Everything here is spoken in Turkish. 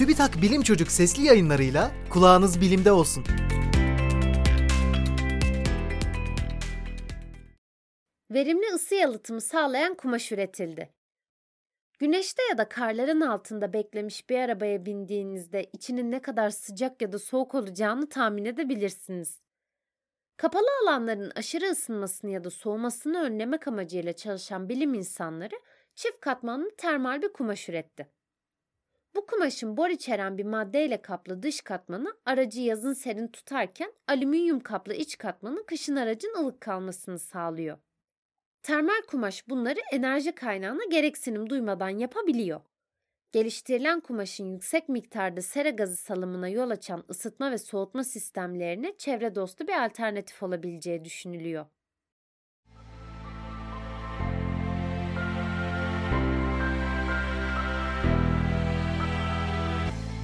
TÜBİTAK Bilim Çocuk sesli yayınlarıyla kulağınız bilimde olsun. Verimli ısı yalıtımı sağlayan kumaş üretildi. Güneşte ya da karların altında beklemiş bir arabaya bindiğinizde içinin ne kadar sıcak ya da soğuk olacağını tahmin edebilirsiniz. Kapalı alanların aşırı ısınmasını ya da soğumasını önlemek amacıyla çalışan bilim insanları çift katmanlı termal bir kumaş üretti. Bu kumaşın bor içeren bir maddeyle kaplı dış katmanı aracı yazın serin tutarken alüminyum kaplı iç katmanı kışın aracın ılık kalmasını sağlıyor. Termal kumaş bunları enerji kaynağına gereksinim duymadan yapabiliyor. Geliştirilen kumaşın yüksek miktarda sera gazı salımına yol açan ısıtma ve soğutma sistemlerine çevre dostu bir alternatif olabileceği düşünülüyor.